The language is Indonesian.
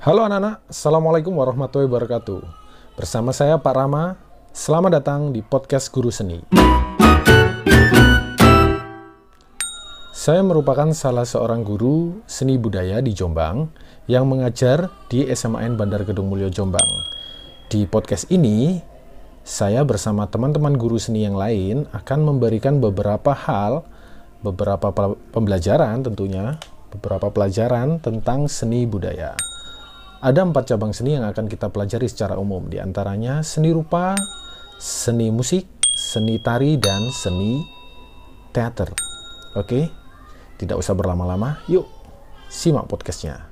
Halo anak-anak, Assalamualaikum warahmatullahi wabarakatuh. Bersama saya Pak Rama, selamat datang di podcast Guru Seni. Saya merupakan salah seorang guru seni budaya di Jombang yang mengajar di SMAN Bandar Gedung Mulyo Jombang. Di podcast ini, saya bersama teman-teman guru seni yang lain akan memberikan beberapa hal, beberapa pembelajaran tentunya, beberapa pelajaran tentang seni budaya. Ada empat cabang seni yang akan kita pelajari secara umum, di antaranya seni rupa, seni musik, seni tari, dan seni teater. Oke, tidak usah berlama-lama, yuk simak podcastnya.